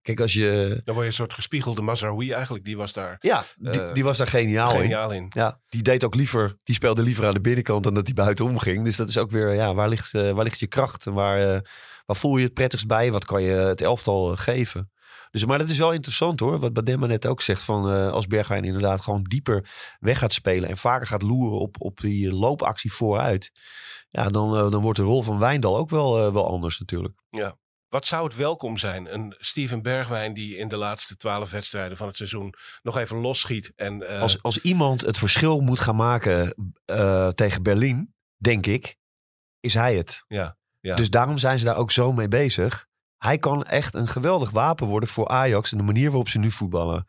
Kijk, als je. dan word je een soort gespiegelde Mazraoui eigenlijk. Die was daar Ja, die, Eh, die was daar geniaal, in. geniaal in. Ja, die deed ook liever, die speelde liever aan de binnenkant dan dat hij buitenom ging. Dus dat is ook weer, ja, waar ligt, eh, waar ligt je kracht? En waar, eh, waar voel je het prettigst bij? Wat kan je het elftal geven? Dus, maar dat is wel interessant hoor. Wat Bademma net ook zegt. Van, als Bergwijn inderdaad gewoon dieper weg gaat spelen. En vaker gaat loeren op, op die loopactie vooruit. Ja, dan, dan wordt de rol van Wijndal ook wel, wel anders natuurlijk. Wat zou het welkom zijn? Een Steven Bergwijn die in de laatste twaalf wedstrijden van het seizoen nog even losschiet. En, eh, Als, als iemand het verschil moet gaan maken eh, tegen Berlin, denk ik, is hij het. Ja, ja. Dus daarom zijn ze daar ook zo mee bezig. Hij kan echt een geweldig wapen worden voor Ajax en de manier waarop ze nu voetballen.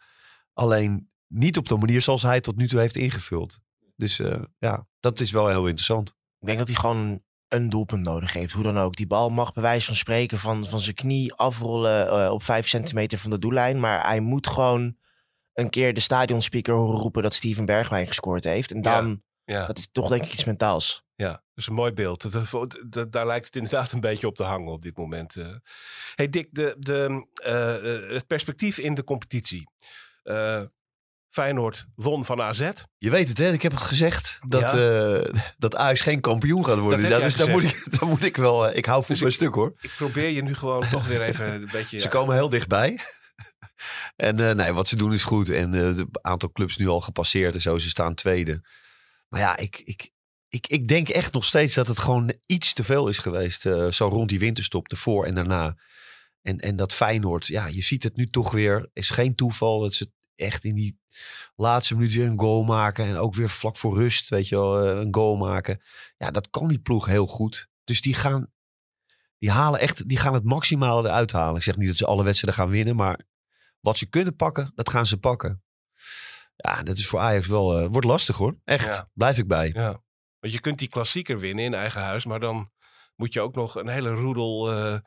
Alleen niet op de manier zoals hij het tot nu toe heeft ingevuld. Dus eh, ja, dat is wel heel interessant. Ik denk dat hij gewoon een doelpunt nodig heeft. Hoe dan ook. Die bal mag bij wijze van spreken van, van zijn knie afrollen eh, op vijf centimeter van de doellijn. Maar hij moet gewoon een keer de stadionspeaker horen roepen dat Steven Bergwijn gescoord heeft. En dan, ja. dat is toch denk ik iets mentaals. Ja, dat is een mooi beeld. Dat, dat- dat- daar lijkt het inderdaad een beetje op te hangen op dit moment. eh. hey Dick, de, de, eh, het perspectief in de competitie. Feyenoord won van AZ. Je weet het, hè? Ik heb het gezegd dat, Ja. eh, dat Ajax geen kampioen gaat worden. Dat Ja, dus dan moet, ik, dan moet ik wel. eh, ik hou voor Dus mijn ik- stuk hoor. Ik probeer je nu gewoon toch weer even een [LAUGHS] beetje... Ze komen heel dichtbij. [LAUGHS] en eh, nee, wat ze doen is goed. En het aantal clubs nu al gepasseerd en zo. Ze staan tweede. Maar ja, ik, ik, ik, ik denk echt nog steeds dat het gewoon iets te veel is geweest. zo rond die winterstop, ervoor en daarna. En, en dat Feyenoord, ja, je ziet het nu toch weer. Is geen toeval dat ze echt in die laatste minuut weer een goal maken. En ook weer vlak voor rust, weet je wel, eh, een goal maken. Ja, dat kan die ploeg heel goed. Dus die gaan, die halen echt, die gaan het maximale eruit halen. Ik zeg niet dat ze alle wedstrijden gaan winnen, maar wat ze kunnen pakken, dat gaan ze pakken. Ja, dat is voor Ajax wel, eh, wordt lastig hoor. Echt, Ja. blijf ik bij. Ja. Want je kunt die klassieker winnen in eigen huis, maar dan moet je ook nog een hele roedel eh,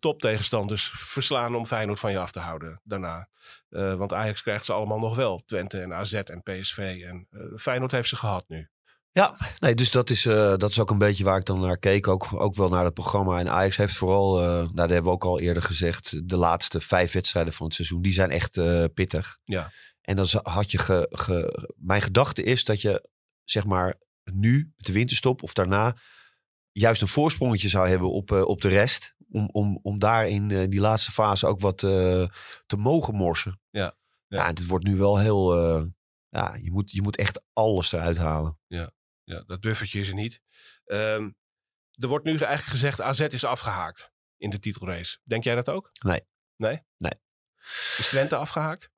toptegenstanders verslaan om Feyenoord van je af te houden daarna. Eh, want Ajax krijgt ze allemaal nog wel. Twente en AZ en PSV. En eh, Feyenoord heeft ze gehad nu. Ja, nee, dus dat is, eh, dat is ook een beetje waar ik dan naar keek. Ook, ook wel naar het programma. En Ajax heeft vooral, eh, nou, dat hebben we ook al eerder gezegd, de laatste vijf wedstrijden van het seizoen, die zijn echt eh, pittig. Ja. En dan had je, ge, ge- mijn gedachte is dat je, zeg maar, nu, met de winterstop of daarna, juist een voorsprongetje zou hebben op, eh, op de rest. Om, om, om daar in eh, die laatste fase ook wat eh, te mogen morsen. Ja, ja. ja. het wordt nu wel heel, ja, je moet, je moet echt alles eruit halen. Ja, dat buffertje is er niet. Ehm, er wordt nu eigenlijk gezegd AZ is afgehaakt in de titelrace. Denk jij dat ook? Nee. Nee? Nee. Is Twente afgehaakt?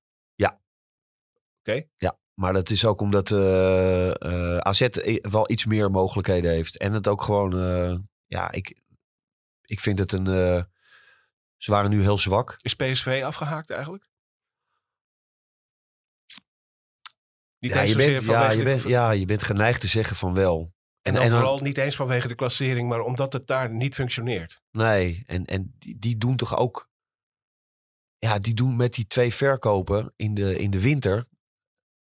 Maar dat is ook omdat eh eh, AZ wel iets meer mogelijkheden heeft. En het ook gewoon, eh, ja, ik, ik vind het een. ze waren nu heel zwak. Is PSV afgehaakt eigenlijk? Niet Ja eens je, bent, ja, je de- bent, ja, je bent geneigd te zeggen van wel. En, dan vooral niet eens vanwege de klassering, maar omdat het daar niet functioneert. Nee, en, en die, die doen toch ook. Ja, die doen met die twee verkopen in de, in de winter.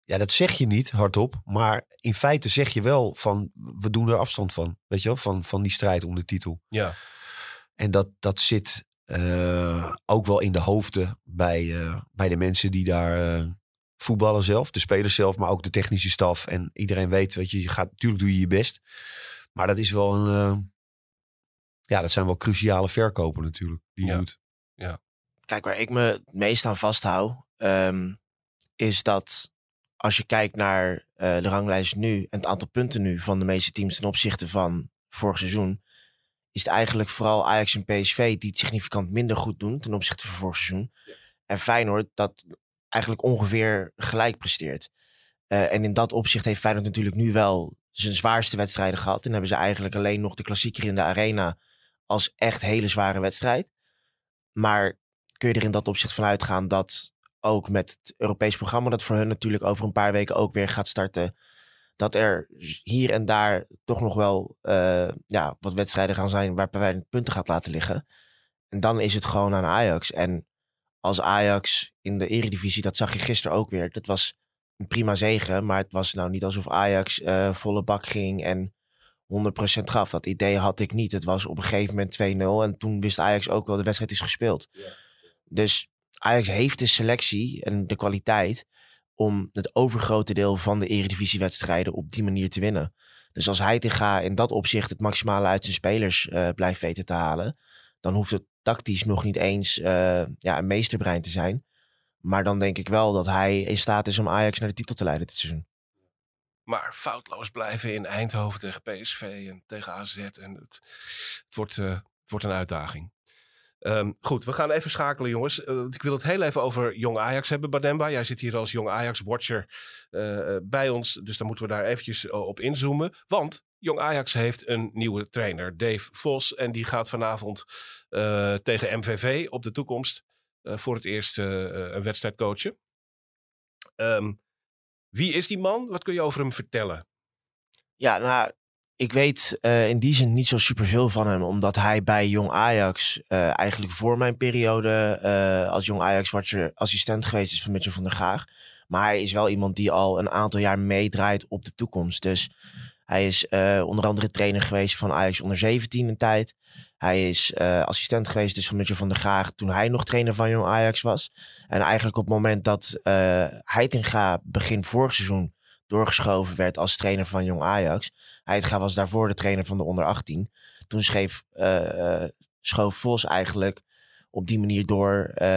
Ja, dat zeg je niet hardop. Maar in feite zeg je wel van. We doen er afstand van. Weet je wel? Van, van die strijd om de titel. Ja, En dat, dat zit eh, ook wel in de hoofden bij, eh, bij de mensen die daar eh, voetballen zelf. De spelers zelf, maar ook de technische staf. En iedereen weet, weet je, je gaat, natuurlijk doe je je best. Maar dat is wel een... eh, ja, dat zijn wel cruciale verkopen natuurlijk. Die je Ja. doet. Kijk, waar ik me het meest aan vasthoud, ehm, is dat als je kijkt naar eh, de ranglijst nu en het aantal punten nu van de meeste teams ten opzichte van vorig seizoen, is het eigenlijk vooral Ajax en PSV die het significant minder goed doen ten opzichte van vorig seizoen. En Feyenoord dat eigenlijk ongeveer gelijk presteert. Eh, en in dat opzicht heeft Feyenoord natuurlijk nu wel zijn zwaarste wedstrijden gehad. En hebben ze eigenlijk alleen nog de klassieker in de arena als echt hele zware wedstrijd. Maar kun je er in dat opzicht van uitgaan dat ook met het Europees programma, dat voor hun natuurlijk over een paar weken ook weer gaat starten, dat er hier en daar toch nog wel eh, ja, wat wedstrijden gaan zijn waarbij wij punten gaat laten liggen. En dan is het gewoon aan Ajax. En als Ajax in de eredivisie, dat zag je gisteren ook weer, dat was een prima zegen, maar het was nou niet alsof Ajax eh, volle bak ging en 100% gaf. Dat idee had ik niet. Het was op een gegeven moment 2-0 en toen wist Ajax ook wel, de wedstrijd is gespeeld. Dus Ajax heeft de selectie en de kwaliteit om het overgrote deel van de eredivisiewedstrijden op die manier te winnen. Dus als Heitinga in dat opzicht het maximale uit zijn spelers eh, blijft weten te halen, dan hoeft het tactisch nog niet eens eh, ja, een meesterbrein te zijn. Maar dan denk ik wel dat hij in staat is om Ajax naar de titel te leiden dit seizoen. Maar foutloos blijven in Eindhoven tegen PSV en tegen AZ. En het, het wordt, eh, het wordt een uitdaging. Ehm, goed, we gaan even schakelen, jongens. Eh, ik wil het heel even over Jong Ajax hebben, Bademba. Jij zit hier als Jong Ajax-watcher eh, eh, bij ons. Dus dan moeten we daar eventjes op inzoomen. Want Jong Ajax heeft een nieuwe trainer, Dave Vos. En die gaat vanavond tegen MVV op de toekomst voor het eerst een wedstrijd coachen. Ehm, wie is die man? Wat kun je over hem vertellen? Ja, nou, ik weet eh, in die zin niet zo superveel van hem. Omdat hij bij Jong Ajax eh, eigenlijk voor mijn periode eh, als Jong Ajax-watcher assistent geweest is van Mitchell van der Gaag. Maar hij is wel iemand die al een aantal jaar meedraait op de toekomst. Dus hij is onder andere trainer geweest van Ajax onder 17 een tijd. Hij is assistent geweest dus van Mitchell van der Gaag toen hij nog trainer van Jong Ajax was. En eigenlijk op het moment dat Heitinga begin vorig seizoen doorgeschoven werd als trainer van Jong Ajax. Heitinga was daarvoor de trainer van de onder 18. Toen schreef, eh, schoof Vos eigenlijk op die manier door eh,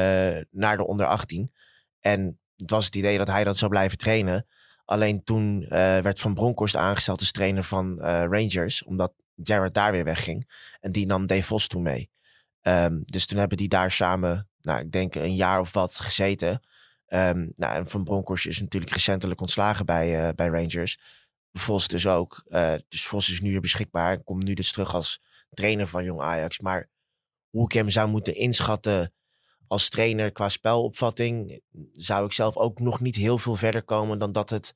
naar de onder 18. En het was het idee dat hij dat zou blijven trainen. Alleen toen werd Van Bronckhorst aangesteld als trainer van Rangers. Omdat Jared daar weer wegging. En die nam Dave Vos toen mee. Ehm, dus toen hebben die daar samen, nou, ik denk een jaar of wat gezeten. Ehm, nou, en Van Bronckhorst is natuurlijk recentelijk ontslagen bij, eh, bij Rangers. Vos dus ook. Eh, dus Vos is nu weer beschikbaar. en Komt nu dus terug als trainer van Jong Ajax. Maar hoe ik hem zou moeten inschatten als trainer qua spelopvatting... zou ik zelf ook nog niet heel veel verder komen dan dat het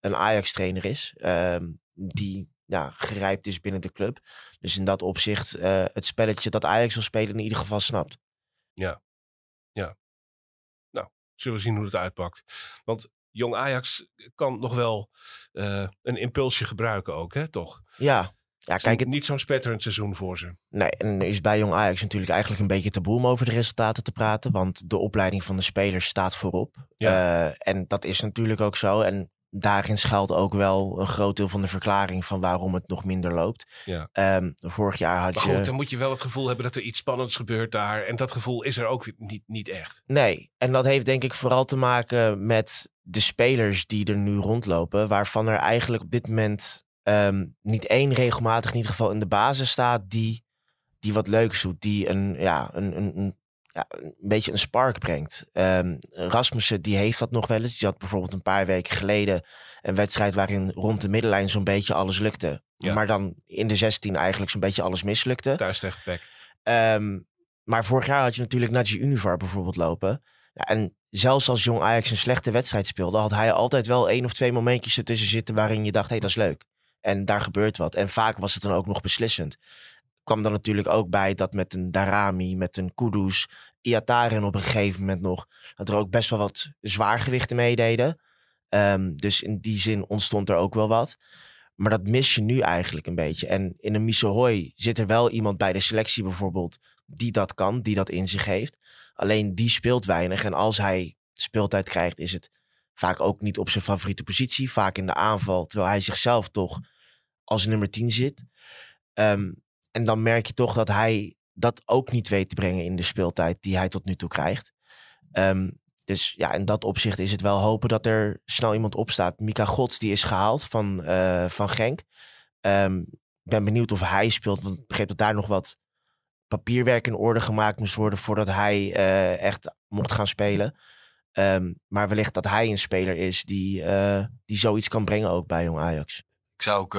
een Ajax-trainer is. ehm, die ja, gerijpt is binnen de club. Dus in dat opzicht eh, het spelletje dat Ajax wil spelen in ieder geval snapt. Zullen we zien hoe het uitpakt. Want Jong Ajax kan nog wel eh, een impulsje gebruiken ook, hè? Toch? Ja, ja kijk, het, niet zo'n spetterend seizoen voor ze. Nee, en is bij Jong Ajax natuurlijk eigenlijk een beetje taboe om over de resultaten te praten. Want de opleiding van de spelers staat voorop. Ja. Eh, en dat is natuurlijk ook zo. En daarin schuilt ook wel een groot deel van de verklaring van waarom het nog minder loopt. Ja. Ehm, vorig jaar had Maar je... goed, dan moet je wel het gevoel hebben dat er iets spannends gebeurt daar. En dat gevoel is er ook niet, niet echt. Nee, en dat heeft denk ik vooral te maken met de spelers die er nu rondlopen. Waarvan er eigenlijk op dit moment ehm, niet één regelmatig in ieder geval in de basis staat die, die wat leuks doet. Die een, ja, een, een, een, ja, een beetje een spark brengt. Ehm, Rasmussen die heeft dat nog wel eens. Die had bijvoorbeeld een paar weken geleden een wedstrijd waarin rond de middenlijn zo'n beetje alles lukte. Ja. Maar dan in de 16 eigenlijk zo'n beetje alles mislukte. Thuis tegen Peck. Ehm, maar vorig jaar had je natuurlijk Naji Univar bijvoorbeeld lopen. Ja, en zelfs als Jong Ajax een slechte wedstrijd speelde, had hij altijd wel één of twee momentjes ertussen zitten waarin je dacht, hé, hey, dat is leuk. En daar gebeurt wat. En vaak was het dan ook nog beslissend. Kwam dan natuurlijk ook bij dat met een Darami, met een Kudus, Iataren op een gegeven moment nog, dat er ook best wel wat zwaargewichten meededen. Ehm, dus in die zin ontstond er ook wel wat. Maar dat mis je nu eigenlijk een beetje. En in een Misohoy zit er wel iemand bij de selectie bijvoorbeeld die dat kan, die dat in zich heeft. Alleen die speelt weinig. En als hij speeltijd krijgt, is het vaak ook niet op zijn favoriete positie. Vaak in de aanval, terwijl hij zichzelf toch als nummer 10 zit. Ehm, en dan merk je toch dat hij dat ook niet weet te brengen in de speeltijd die hij tot nu toe krijgt. Ehm, dus ja, in dat opzicht is het wel hopen dat er snel iemand opstaat. Mika Gods, die is gehaald van, eh, van Genk. Ehm, ik ben benieuwd of hij speelt, want ik begreep dat daar nog wat papierwerk in orde gemaakt moest worden voordat hij eh, echt mocht gaan spelen. Ehm, maar wellicht dat hij een speler is die, eh, die zoiets kan brengen ook bij Jong Ajax. Ik zou ook,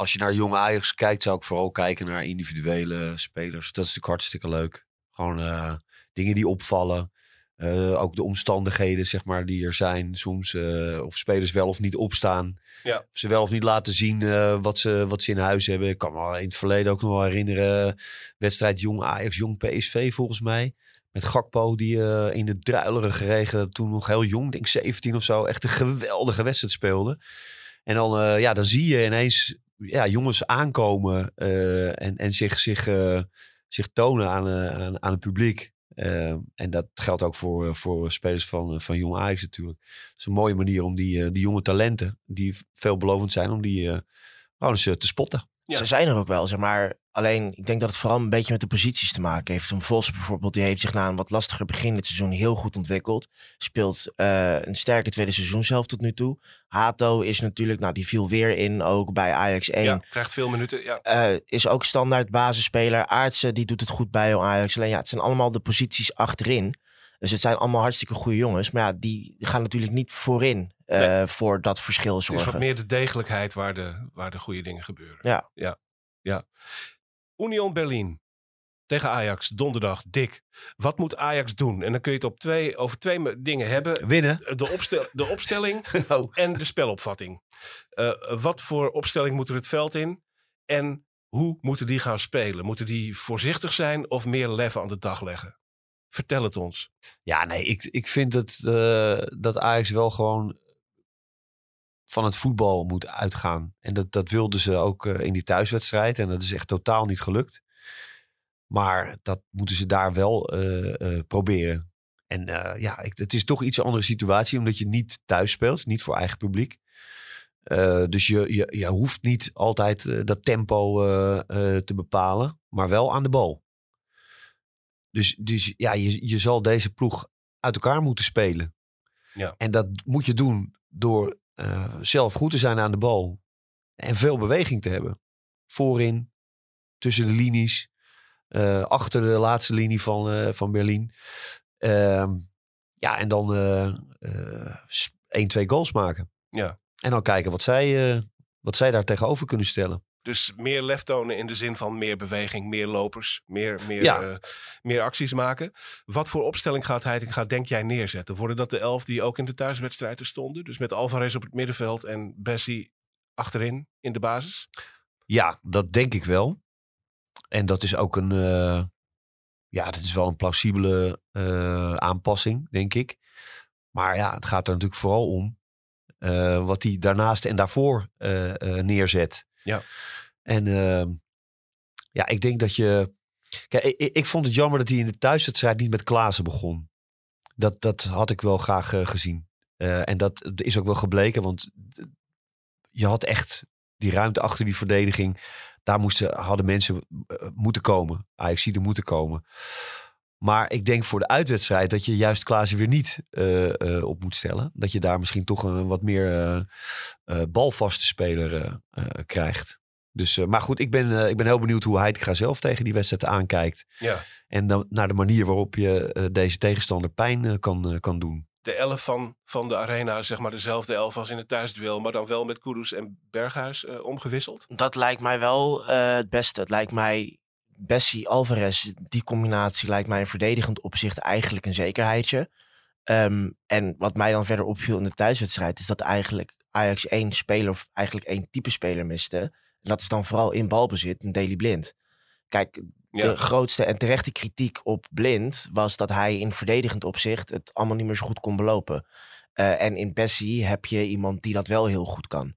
als je naar jonge Ajax kijkt, zou ik vooral kijken naar individuele spelers. Dat is natuurlijk hartstikke leuk. Gewoon eh, dingen die opvallen. Eh, ook de omstandigheden, zeg maar, die er zijn. Soms eh, of spelers wel of niet opstaan. Ja. Of ze wel of niet laten zien wat, ze, wat ze in huis hebben. Ik kan me in het verleden ook nog wel herinneren. Wedstrijd Jong Ajax, Jong PSV volgens mij. Met Gakpo, die in de druilerige regen toen nog heel jong, denk 17 of zo, echt een geweldige wedstrijd speelde. En dan, ja, dan zie je ineens ja, jongens aankomen eh, en, en zich, zich, eh, zich tonen aan, eh, aan, aan het publiek. En dat geldt ook voor, voor spelers van, van Jong Ajax natuurlijk. Het is een mooie manier om die, eh, die jonge talenten, die veelbelovend zijn, om die eh, gewoon eens eh, te spotten. Ja. Ze zijn er ook wel, zeg maar. Alleen, ik denk dat het vooral een beetje met de posities te maken heeft. Een Vos bijvoorbeeld, die heeft zich na een wat lastiger begin dit seizoen heel goed ontwikkeld. Speelt eh, een sterke tweede seizoen zelf tot nu toe. Hato is natuurlijk, nou die viel weer in, ook bij Ajax 1. Ja, krijgt veel minuten. Ja. Eh, is ook standaard basisspeler. Aartsen, die doet het goed bij Ajax. Alleen ja, het zijn allemaal de posities achterin. Dus het zijn allemaal hartstikke goede jongens. Maar ja, die gaan natuurlijk niet voorin eh, Nee. voor dat verschil Het is wat zorgen. meer de degelijkheid waar de, waar de goede dingen gebeuren. Ja. ja. ja. Union Berlin tegen Ajax, donderdag, dik. Wat moet Ajax doen? En dan kun je het op twee, over twee dingen hebben. Winnen. De, opstel, de opstelling [LAUGHS] Oh. en de spelopvatting. Eh, wat voor opstelling moet er het veld in? En hoe moeten die gaan spelen? Moeten die voorzichtig zijn of meer lef aan de dag leggen? Vertel het ons. Ja, nee, ik, ik vind dat, eh, dat Ajax wel gewoon van het voetbal moet uitgaan. En dat, dat wilden ze ook eh, in die thuiswedstrijd. En dat is echt totaal niet gelukt. Maar dat moeten ze daar wel eh, eh, proberen. En ja, ik, het is toch iets andere situatie, omdat je niet thuis speelt, niet voor eigen publiek. Dus je, je, je hoeft niet altijd dat tempo te bepalen, maar wel aan de bal. Dus, dus ja, je, je zal deze ploeg uit elkaar moeten spelen. Ja. En dat moet je doen door eh, zelf goed te zijn aan de bal. En veel beweging te hebben. Voorin, tussen de linies, eh, achter de laatste linie van, eh, van Berlin. Ehm, ja, en dan één, twee goals maken. Ja. En dan kijken wat zij, wat zij daar tegenover kunnen stellen. Dus meer lef tonen in de zin van meer beweging, meer lopers, meer, meer, Ja. eh, meer acties maken. Wat voor opstelling gaat Heitinga, denk jij, neerzetten? Worden dat de elf die ook in de thuiswedstrijden stonden? Dus met Alvarez op het middenveld en Bessie achterin in de basis? Ja, dat denk ik wel. En dat is ook een, eh, ja, dat is wel een plausibele eh, aanpassing, denk ik. Maar ja, het gaat er natuurlijk vooral om wat hij daarnaast en daarvoor neerzet. Ja. En eh, ja, ik denk dat je. Kijk, ik, ik- vond het jammer dat hij in de thuiswedstrijd niet met Klaassen begon. Dat, dat had ik wel graag eh, gezien. Eh, en dat is ook wel gebleken, want je had echt die ruimte achter die verdediging. Daar moesten, hadden mensen eh, moeten komen. ajax er moeten komen. Maar ik denk voor de uitwedstrijd dat je juist Klaassen weer niet op moet stellen. Dat je daar misschien toch een wat meer balvaste speler krijgt. Dus, eh, maar goed, ik ben, eh, ik ben heel benieuwd hoe Heitinga zelf tegen die wedstrijd aankijkt. Ja. En dan naar de manier waarop je eh, deze tegenstander pijn kan, eh, kan doen. De elf van, van de arena, zeg maar dezelfde elf als in het thuisduel, maar dan wel met Kudus en Berghuis eh, omgewisseld? Dat lijkt mij wel eh, het beste. Het lijkt mij Bessie Alvarez, die combinatie lijkt mij in verdedigend opzicht eigenlijk een zekerheidje. Ehm, en wat mij dan verder opviel in de thuiswedstrijd is dat eigenlijk Ajax één speler of eigenlijk één type speler miste. En dat is dan vooral in balbezit, een Daily Blind. Kijk, Ja. de grootste en terechte kritiek op Blind was dat hij in verdedigend opzicht het allemaal niet meer zo goed kon belopen. Eh, en in Bessie heb je iemand die dat wel heel goed kan.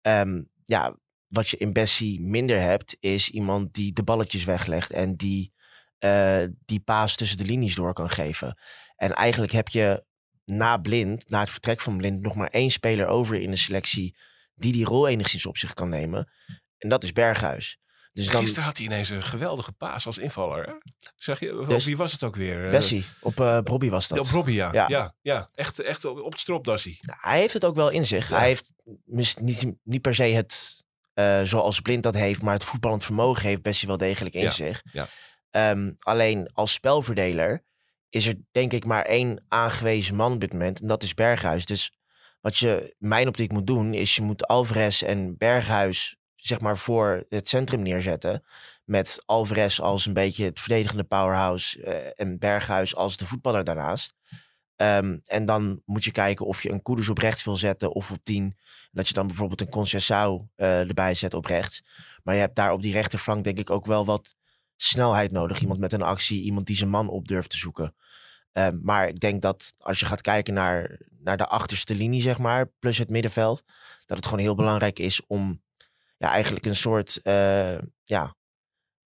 Ehm, ja, wat je in Bessie minder hebt, is iemand die de balletjes weglegt en die eh, die paas tussen de linies door kan geven. En eigenlijk heb je na Blind, na het vertrek van Blind, nog maar één speler over in de selectie die die rol enigszins op zich kan nemen. En dat is Berghuis. Dus dan Gisteren had hij ineens een geweldige paas als invaller. Hè? Zeg je, Dus- of wie was het ook weer? Eh, Bessie, op Bobby was dat. Op Robbie, ja. ja. Ja. ja, Echt, echt op op het stropdassie. Nou, hij heeft het ook wel in zich. Ja. Hij heeft niet, niet per se het eh, zoals Blind dat heeft, maar het voetballend vermogen heeft Bessie wel degelijk in Ja, zich. ja. Ehm, alleen als spelverdeler is er denk ik maar één aangewezen man op dit moment en dat is Berghuis. Dus wat je mijn optiek moet doen is je moet Alvarez en Berghuis zeg maar voor het centrum neerzetten. Met Alvarez als een beetje het verdedigende powerhouse eh, en Berghuis als de voetballer daarnaast. Ehm, en dan moet je kijken of je een Kudus op rechts wil zetten of op 10. Dat je dan bijvoorbeeld een Concessao eh erbij zet op rechts. Maar je hebt daar op die rechterflank denk ik ook wel wat snelheid nodig. Iemand met een actie, iemand die zijn man op durft te zoeken. Ehm, maar ik denk dat als je gaat kijken naar, naar de achterste linie, zeg maar, plus het middenveld, dat het gewoon heel belangrijk is om ja, eigenlijk een soort eh, ja,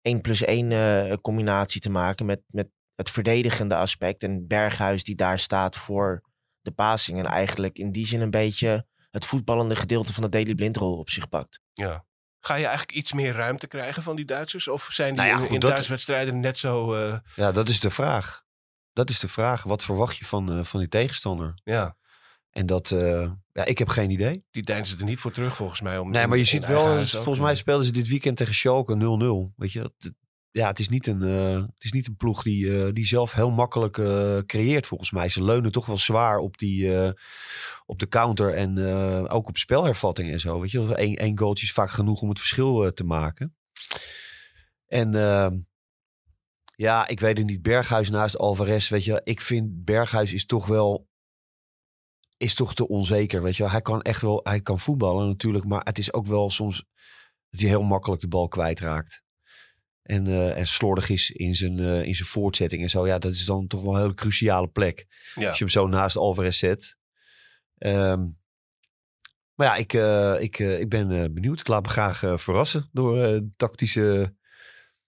1 plus 1 eh, combinatie te maken met, met het verdedigende aspect. En Berghuis die daar staat voor de passing. En eigenlijk in die zin een beetje het voetballende gedeelte van de Daily Blindrol op zich pakt. Ja. Ga je eigenlijk iets meer ruimte krijgen van die Duitsers? Of zijn die Nou ja, in, goed, in dat- thuiswedstrijden net zo... eh, Ja, dat is de vraag. Dat is de vraag. Wat verwacht je van, eh, van die tegenstander? ja, En dat, eh, ja, ik heb geen idee. die deinzen er niet voor terug volgens mij. Om Nee, maar je ziet wel, volgens mij speelden ze dit weekend tegen Schalke 0-0. Weet je, ja, het is niet een, eh, het is niet een ploeg die, eh, die zelf heel makkelijk creëert volgens mij. Ze leunen toch wel zwaar op, die, op de counter en ook op spelhervatting en zo. Weet je, Eén één goaltje is vaak genoeg om het verschil te maken. En ehm, ja, ik weet het niet. Berghuis naast Alvarez, weet je, ik vind Berghuis is toch wel is toch te onzeker. Weet je, wel. hij kan echt wel, hij kan voetballen natuurlijk, maar het is ook wel soms dat hij heel makkelijk de bal kwijtraakt. En, eh en slordig is in zijn, eh, in zijn voortzetting en zo. Ja, dat is dan toch wel een hele cruciale plek. Ja. Als je hem zo naast Alvarez zet. Ehm, maar ja, ik, eh, ik, ik ben benieuwd. Ik laat me graag verrassen door de tactische,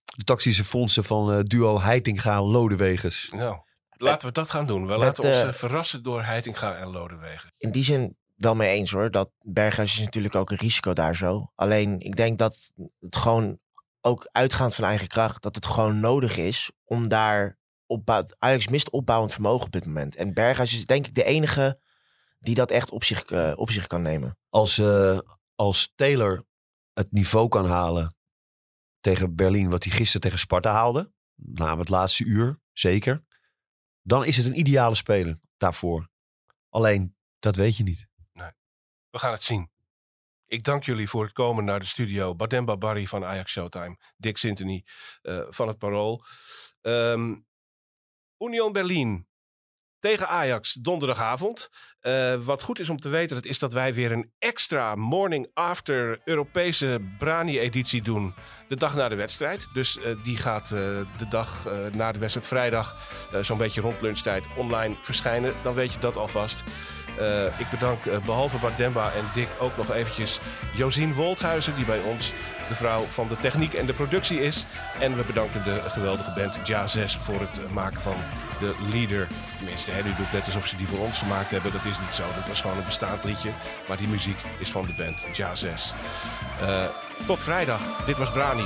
de tactische fondsen van duo Heitinga-Lodewegers. Nou, laten we dat gaan doen. We Met, laten ons eh, eh, verrassen door Heitinga en Lodewegen. in die zin wel mee eens hoor. Dat Berghuis is natuurlijk ook een risico daar zo. Alleen ik denk dat het gewoon ook uitgaand van eigen kracht, dat het gewoon nodig is om daar opbouw. Ajax mist opbouwend vermogen op dit moment. En Berghuis is denk ik de enige die dat echt op zich, eh, op zich kan nemen. Als, eh, als Taylor het niveau kan halen tegen Berlin, wat hij gisteren tegen Sparta haalde, na het laatste uur, zeker, dan is het een ideale speler daarvoor. Alleen, dat weet je niet. We gaan het zien. Ik dank jullie voor het komen naar de studio. Bademba Barry van Ajax Showtime. Dick Sintony eh, van het Parool. Ehm, Union Berlin tegen Ajax donderdagavond. Eh, wat goed is om te weten, dat is dat wij weer een extra morning after Europese Brani-editie doen. De dag na de wedstrijd. Dus eh, die gaat eh, de dag na de wedstrijd vrijdag zo'n beetje rond lunchtijd online verschijnen. Dan weet je dat alvast. Eh, ik bedank eh, behalve Bart Demba en Dick ook nog eventjes Josien Wolthuizen, die bij ons de vrouw van de techniek en de productie is. En we bedanken de geweldige band Ja 6 voor het maken van de leader. Tenminste, hè, nu net alsof ze die voor ons gemaakt hebben. Dat is niet zo. Dat was gewoon een bestaand liedje. Maar die muziek is van de band Ja 6. Eh, tot vrijdag. Dit was Brani.